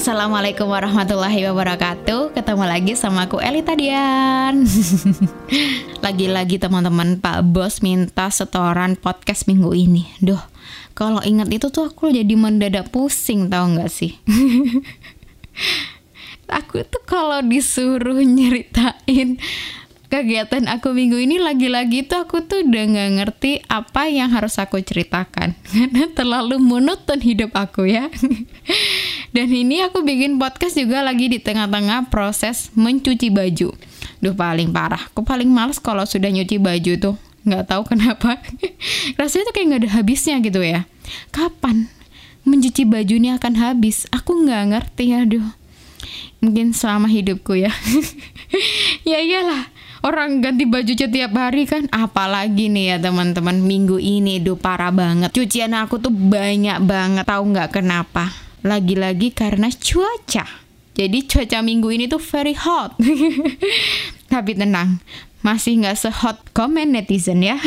Assalamualaikum warahmatullahi wabarakatuh. Ketemu lagi sama aku Elita Dian Lagi-lagi teman-teman Pak Bos minta setoran podcast minggu ini. Duh, kalau ingat itu tuh aku jadi mendadak pusing tau gak sih? Aku tuh kalau disuruh nyeritain kegiatan aku minggu ini lagi-lagi tuh aku tuh udah nggak ngerti apa yang harus aku ceritakan. Karena terlalu monoton hidup aku ya dan ini aku bikin podcast juga lagi di tengah-tengah proses mencuci baju. Duh paling parah. Aku paling males kalau sudah nyuci baju tuh. Nggak tahu kenapa. Rasanya tuh kayak nggak ada habisnya gitu ya. Kapan mencuci baju ini akan habis? Aku nggak ngerti aduh. Mungkin selama hidupku ya. Ya iyalah. Orang ganti baju setiap hari kan. Apalagi nih ya teman-teman. Minggu ini duh parah banget. Cucian aku tuh banyak banget. Tahu nggak kenapa lagi-lagi karena cuaca. Jadi cuaca minggu ini tuh very hot. Tapi tenang masih nggak sehot komen netizen ya.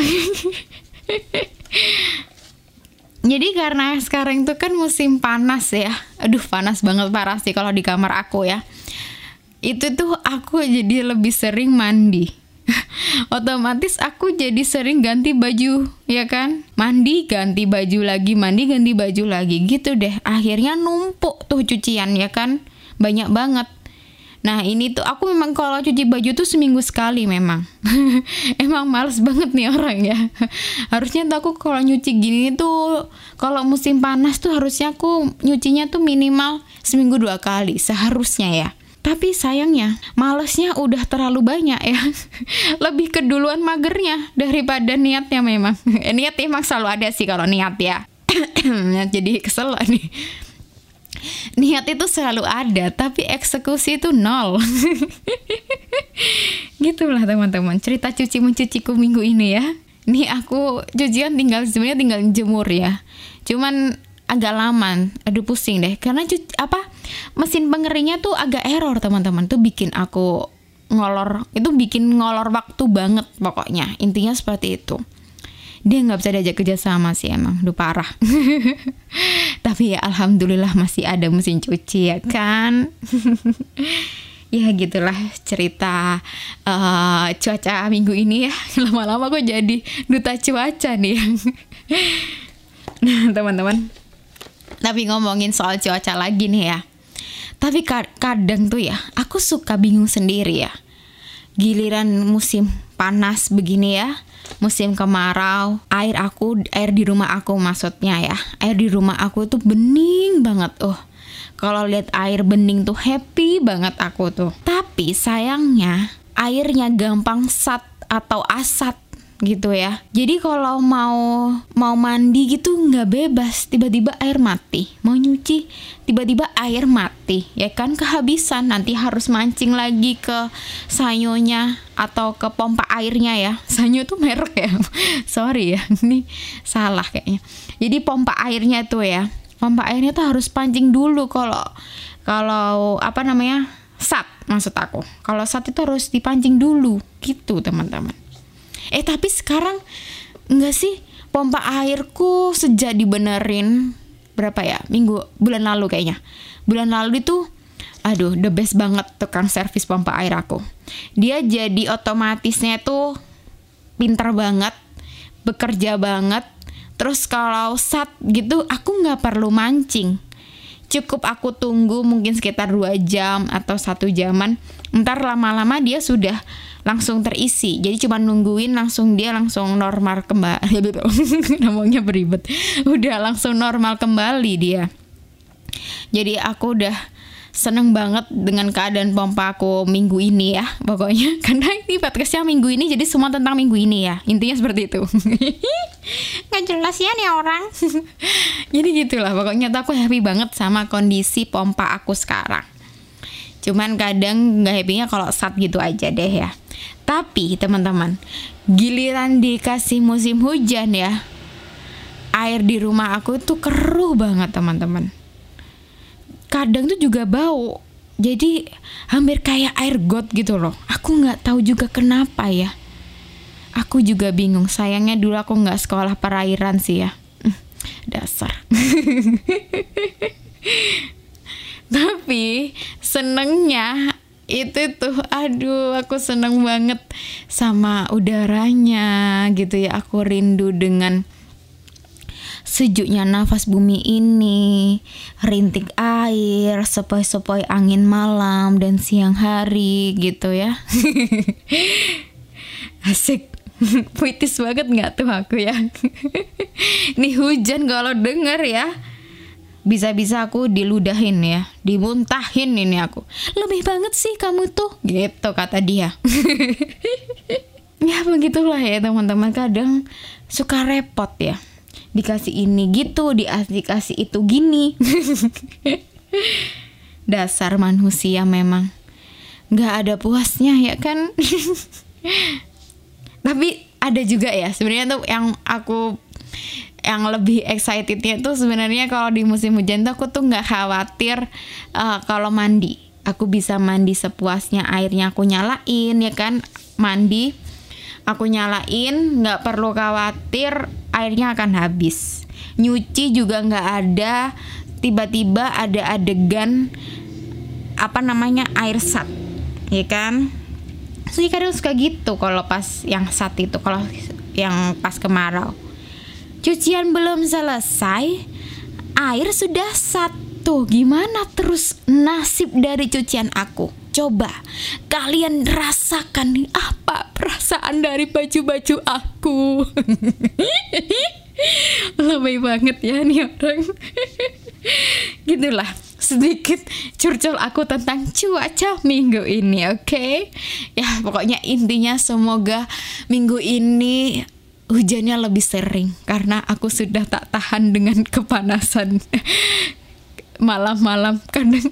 Jadi karena sekarang itu kan musim panas ya. Aduh panas banget parah sih kalau di kamar aku ya. Itu tuh aku jadi lebih sering mandi otomatis aku jadi sering ganti baju ya kan? Mandi ganti baju lagi mandi ganti baju lagi. Gitu deh. Akhirnya numpuk tuh cucian ya kan? Banyak banget. Nah ini tuh aku memang kalau cuci baju tuh seminggu sekali memang. Emang males banget nih orang ya. Harusnya tuh aku kalau nyuci gini tuh Kalau musim panas tuh harusnya aku nyucinya tuh minimal seminggu dua kali Seharusnya ya tapi sayangnya, malesnya udah terlalu banyak ya. Lebih keduluan magernya daripada niatnya memang. niat emang selalu ada sih kalau niat ya. Jadi kesel nih. Niat itu selalu ada, tapi eksekusi itu nol. Gitulah teman-teman, cerita cuci mencuciku minggu ini ya. Nih aku cucian tinggal sebenarnya tinggal jemur ya. Cuman agak lama, aduh pusing deh. Karena cuci, apa mesin pengeringnya tuh agak error teman-teman. Tuh bikin aku ngolor itu bikin ngolor waktu banget pokoknya. Intinya seperti itu. Dia nggak bisa diajak kerja sama sih emang. Udah parah. Tapi ya alhamdulillah masih ada mesin cuci ya kan? Ya gitulah cerita uh, cuaca minggu ini ya. Lama-lama kok jadi duta cuaca nih. Nah teman-teman tapi ngomongin soal cuaca lagi nih ya tapi kadang tuh ya, aku suka bingung sendiri ya. Giliran musim panas begini ya, musim kemarau, air aku, air di rumah aku maksudnya ya, air di rumah aku tuh bening banget. Oh, kalau lihat air bening tuh happy banget aku tuh. Tapi sayangnya airnya gampang sat atau asat gitu ya. Jadi kalau mau mau mandi gitu nggak bebas, tiba-tiba air mati. Mau nyuci, tiba-tiba air mati, ya kan kehabisan. Nanti harus mancing lagi ke sanyonya atau ke pompa airnya ya. Sanyo tuh merek ya. Sorry ya, ini salah kayaknya. Jadi pompa airnya tuh ya. Pompa airnya tuh harus pancing dulu kalau kalau apa namanya? sat maksud aku. Kalau sat itu harus dipancing dulu gitu, teman-teman. Eh tapi sekarang enggak sih? Pompa airku sejak dibenerin berapa ya? Minggu bulan lalu kayaknya. Bulan lalu itu aduh the best banget tukang servis pompa air aku. Dia jadi otomatisnya tuh pintar banget bekerja banget. Terus kalau sat gitu aku nggak perlu mancing cukup aku tunggu mungkin sekitar dua jam atau satu jaman. Ntar lama-lama dia sudah langsung terisi. Jadi cuma nungguin langsung dia langsung normal kembali. Ngomongnya beribet. Udah langsung normal kembali dia. Jadi aku udah seneng banget dengan keadaan pompa aku minggu ini ya pokoknya. Karena ini podcastnya minggu ini jadi semua tentang minggu ini ya. Intinya seperti itu. Nggak jelas ya nih orang. Jadi gitulah pokoknya tuh aku happy banget sama kondisi pompa aku sekarang. Cuman kadang nggak happynya kalau saat gitu aja deh ya. Tapi teman-teman, giliran dikasih musim hujan ya, air di rumah aku tuh keruh banget teman-teman. Kadang tuh juga bau. Jadi hampir kayak air got gitu loh. Aku nggak tahu juga kenapa ya. Aku juga bingung. Sayangnya dulu aku nggak sekolah perairan sih ya. Dasar. tapi senengnya itu tuh aduh aku seneng banget sama udaranya gitu ya aku rindu dengan sejuknya nafas bumi ini, rintik air, sepoi-sepoi angin malam dan siang hari gitu ya. Asik. Puitis banget nggak tuh aku ya? Nih hujan kalau denger ya bisa-bisa aku diludahin ya, dimuntahin ini aku. Lebih banget sih kamu tuh, gitu kata dia. ya begitulah ya teman-teman, kadang suka repot ya. Dikasih ini gitu, dikasih itu gini. Dasar manusia memang nggak ada puasnya ya kan. Tapi ada juga ya sebenarnya tuh yang aku yang lebih excitednya tuh sebenarnya kalau di musim hujan tuh aku tuh nggak khawatir uh, kalau mandi aku bisa mandi sepuasnya airnya aku nyalain ya kan mandi aku nyalain nggak perlu khawatir airnya akan habis nyuci juga nggak ada tiba-tiba ada adegan apa namanya air sat ya kan so kadang suka gitu kalau pas yang sat itu kalau yang pas kemarau Cucian belum selesai, air sudah satu. Gimana terus nasib dari cucian aku? Coba kalian rasakan apa perasaan dari baju-baju aku. Lebih banget ya nih orang. Gitulah sedikit curcol aku tentang cuaca minggu ini, oke? Okay? Ya, pokoknya intinya semoga minggu ini hujannya lebih sering karena aku sudah tak tahan dengan kepanasan malam-malam kadang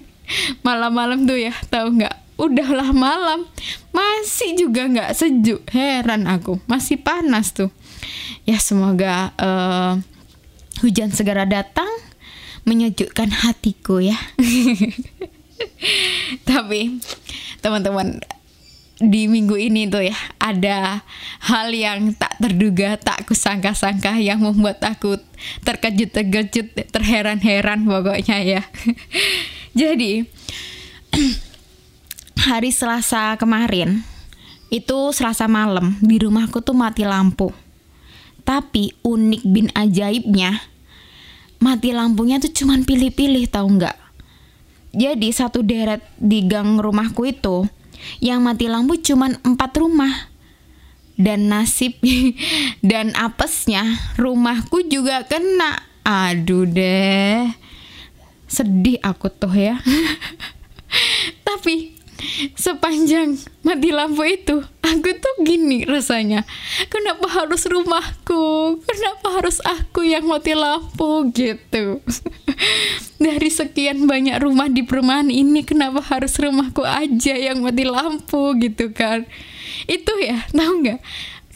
malam-malam tuh ya tahu nggak? Udahlah malam. Masih juga nggak sejuk. Heran aku. Masih panas tuh. Ya semoga uh, hujan segera datang menyejukkan hatiku ya. Tapi teman-teman di minggu ini tuh ya ada hal yang tak terduga, tak kusangka-sangka yang membuat aku terkejut-terkejut, terheran-heran pokoknya ya. Jadi hari Selasa kemarin itu Selasa malam di rumahku tuh mati lampu. Tapi unik bin ajaibnya mati lampunya tuh cuman pilih-pilih tahu nggak? Jadi satu deret di gang rumahku itu yang mati lampu cuma empat rumah dan nasib dan apesnya rumahku juga kena aduh deh sedih aku tuh ya. Tapi sepanjang mati lampu itu aku tuh gini rasanya. Kenapa harus rumahku? Kenapa harus aku yang mati lampu gitu? Dari sekian banyak rumah di perumahan ini kenapa harus rumahku aja yang mati lampu gitu kan? Itu ya tahu nggak?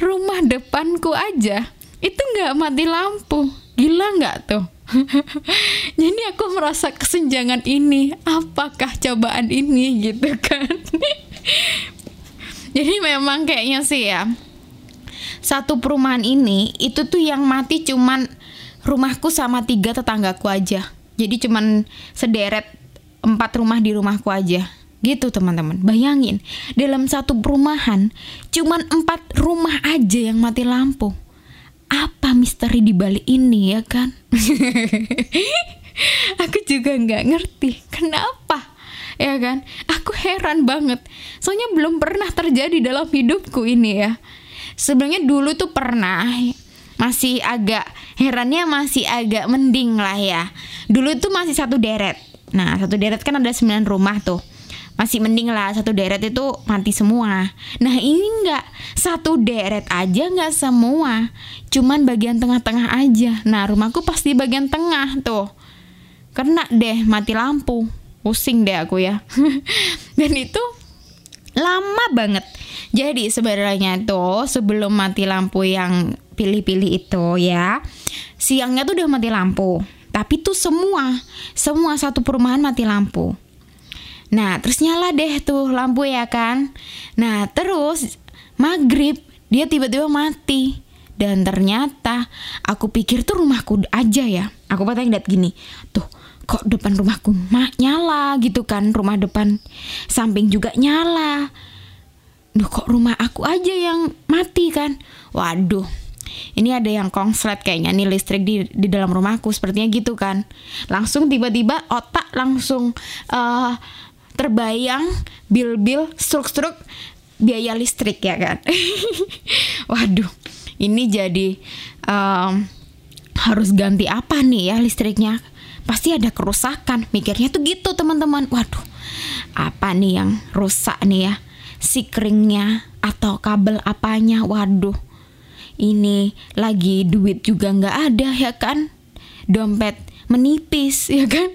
Rumah depanku aja itu nggak mati lampu. Gila nggak tuh jadi aku merasa kesenjangan ini apakah cobaan ini gitu kan. Jadi memang kayaknya sih ya satu perumahan ini itu tuh yang mati cuman rumahku sama tiga tetanggaku aja. Jadi cuman sederet empat rumah di rumahku aja. Gitu teman-teman. Bayangin dalam satu perumahan cuman empat rumah aja yang mati lampu apa misteri di balik ini ya kan? aku juga nggak ngerti kenapa ya kan? Aku heran banget. Soalnya belum pernah terjadi dalam hidupku ini ya. Sebenarnya dulu tuh pernah masih agak herannya masih agak mending lah ya. Dulu tuh masih satu deret. Nah, satu deret kan ada 9 rumah tuh masih mending lah satu deret itu mati semua. Nah ini enggak satu deret aja nggak semua, cuman bagian tengah-tengah aja. Nah rumahku pasti bagian tengah tuh, kena deh mati lampu, pusing deh aku ya. Dan itu lama banget. Jadi sebenarnya tuh sebelum mati lampu yang pilih-pilih itu ya, siangnya tuh udah mati lampu. Tapi tuh semua, semua satu perumahan mati lampu. Nah, terus nyala deh tuh lampu ya kan. Nah, terus maghrib dia tiba-tiba mati. Dan ternyata aku pikir tuh rumahku aja ya. Aku patah lihat gini. Tuh, kok depan rumahku mak nyala gitu kan rumah depan samping juga nyala Duh kok rumah aku aja yang mati kan waduh ini ada yang konslet kayaknya nih listrik di di dalam rumahku sepertinya gitu kan langsung tiba-tiba otak langsung uh, terbayang bil-bil struk-struk biaya listrik ya kan? Waduh ini jadi um, harus ganti apa nih ya listriknya? Pasti ada kerusakan mikirnya tuh gitu teman-teman. Waduh apa nih yang rusak nih ya? Si keringnya atau kabel apanya? Waduh ini lagi duit juga nggak ada ya kan? Dompet menipis ya kan?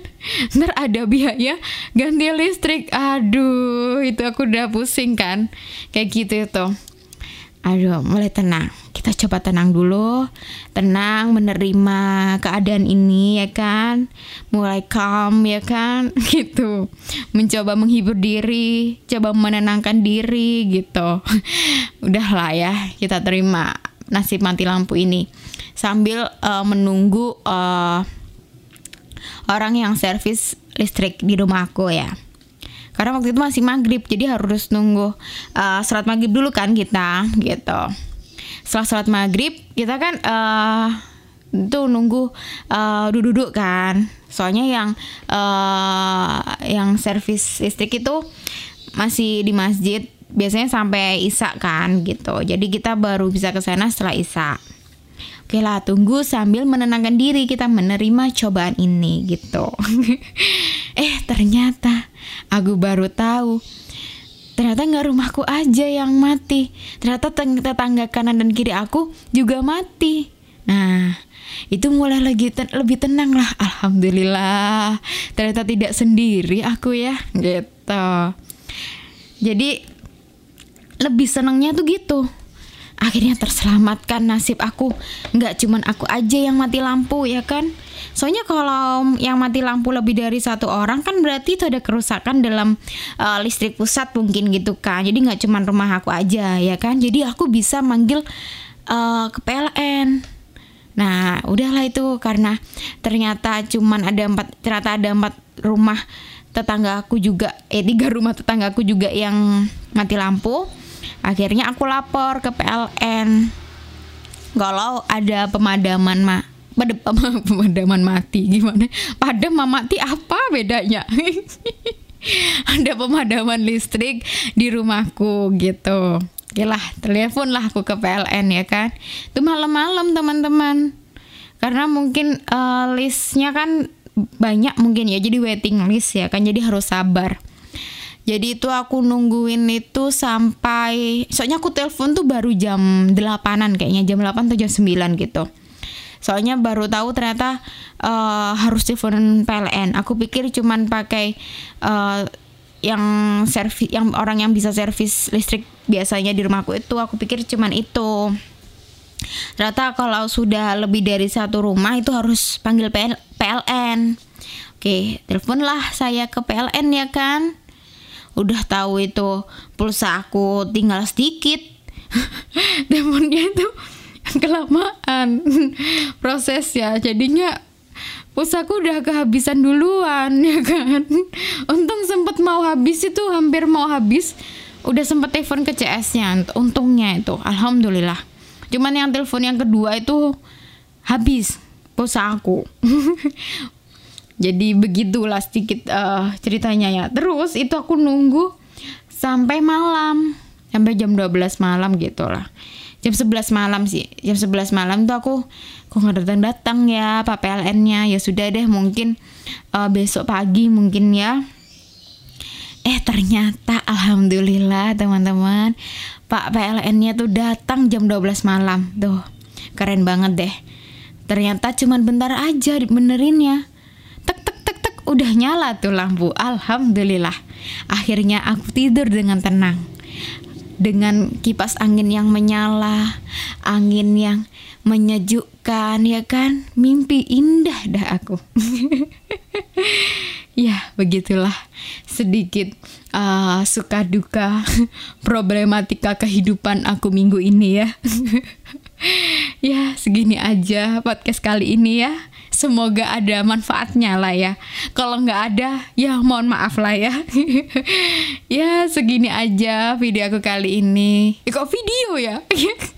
Ntar ada biaya ganti listrik. Aduh itu aku udah pusing kan? Kayak gitu itu. Aduh mulai tenang. Kita coba tenang dulu. Tenang menerima keadaan ini ya kan? Mulai calm ya kan? Gitu. Mencoba menghibur diri coba menenangkan diri gitu. Udahlah ya kita terima nasib mati lampu ini. Sambil uh, menunggu uh, orang yang servis listrik di rumah aku ya. Karena waktu itu masih maghrib jadi harus nunggu uh, sholat maghrib dulu kan kita gitu. Setelah sholat maghrib kita kan uh, tuh nunggu uh, duduk-duduk kan. Soalnya yang uh, yang servis listrik itu masih di masjid biasanya sampai isak kan gitu. Jadi kita baru bisa ke sana setelah isak Oke lah, tunggu sambil menenangkan diri kita menerima cobaan ini gitu. eh, ternyata aku baru tahu. Ternyata nggak rumahku aja yang mati. Ternyata tetangga kanan dan kiri aku juga mati. Nah itu mulai lagi ten lebih tenang lah. Alhamdulillah. Ternyata tidak sendiri aku ya gitu. Jadi lebih senangnya tuh gitu akhirnya terselamatkan nasib aku. Nggak cuman aku aja yang mati lampu ya kan? Soalnya kalau yang mati lampu lebih dari satu orang kan berarti itu ada kerusakan dalam uh, listrik pusat mungkin gitu kan jadi nggak cuman rumah aku aja ya kan? Jadi aku bisa manggil uh, ke PLN nah udahlah itu karena ternyata cuman ada empat ternyata ada empat rumah tetangga aku juga eh tiga rumah tetangga aku juga yang mati lampu Akhirnya aku lapor ke PLN. Kalau ada pemadaman mak pada pemadaman mati gimana? Padam mati apa bedanya? ada pemadaman listrik di rumahku gitu. Oke lah, telepon lah aku ke PLN ya kan. Itu malam-malam teman-teman. Karena mungkin uh, listnya kan banyak mungkin ya, jadi waiting list ya kan, jadi harus sabar. Jadi itu aku nungguin itu sampai soalnya aku telepon tuh baru jam 8-an kayaknya jam 8 atau jam 9 gitu. Soalnya baru tahu ternyata uh, harus telepon PLN. Aku pikir cuman pakai uh, yang servis yang orang yang bisa servis listrik biasanya di rumahku itu aku pikir cuman itu. Ternyata kalau sudah lebih dari satu rumah itu harus panggil PL, PLN. Oke, teleponlah saya ke PLN ya kan udah tahu itu pulsa aku tinggal sedikit. Teleponnya itu kelamaan prosesnya jadinya pulsaku udah kehabisan duluan ya kan? Untung sempet mau habis itu hampir mau habis udah sempet telepon ke CS-nya untungnya itu alhamdulillah. Cuman yang telepon yang kedua itu habis pulsa aku Jadi begitulah sedikit uh, ceritanya ya. Terus itu aku nunggu sampai malam, sampai jam 12 malam gitu lah. Jam 11 malam sih. Jam 11 malam tuh aku kok nggak datang datang ya Pak PLN-nya. Ya sudah deh mungkin uh, besok pagi mungkin ya. Eh ternyata alhamdulillah teman-teman Pak PLN-nya tuh datang jam 12 malam. Tuh keren banget deh. Ternyata cuman bentar aja benerinnya udah nyala tuh lampu. Alhamdulillah. Akhirnya aku tidur dengan tenang. Dengan kipas angin yang menyala, angin yang menyejukkan ya kan? Mimpi indah dah aku. ya, begitulah sedikit uh, suka duka problematika kehidupan aku minggu ini ya. ya, segini aja podcast kali ini ya. Semoga ada manfaatnya lah ya. Kalau nggak ada, ya mohon maaf lah ya. ya segini aja video aku kali ini. Eh, kok video ya?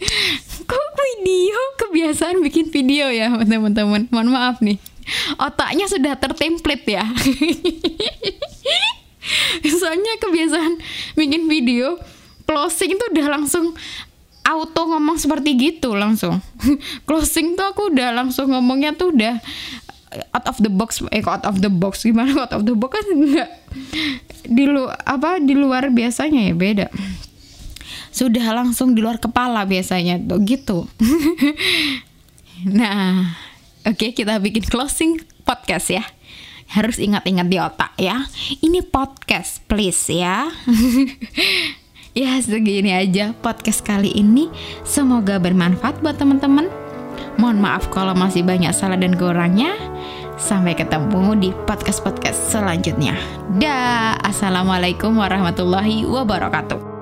kok video? Kebiasaan bikin video ya teman-teman. Mohon maaf nih. Otaknya sudah tertemplate ya. Soalnya kebiasaan bikin video closing itu udah langsung auto ngomong seperti gitu langsung. closing tuh aku udah langsung ngomongnya tuh udah out of the box eh out of the box gimana out of the box kan enggak di lu apa di luar biasanya ya beda sudah langsung di luar kepala biasanya tuh gitu nah oke okay, kita bikin closing podcast ya harus ingat-ingat di otak ya. Ini podcast please ya. ya segini aja podcast kali ini. Semoga bermanfaat buat teman-teman. Mohon maaf kalau masih banyak salah dan kurangnya. Sampai ketemu di podcast-podcast selanjutnya. Dah, assalamualaikum warahmatullahi wabarakatuh.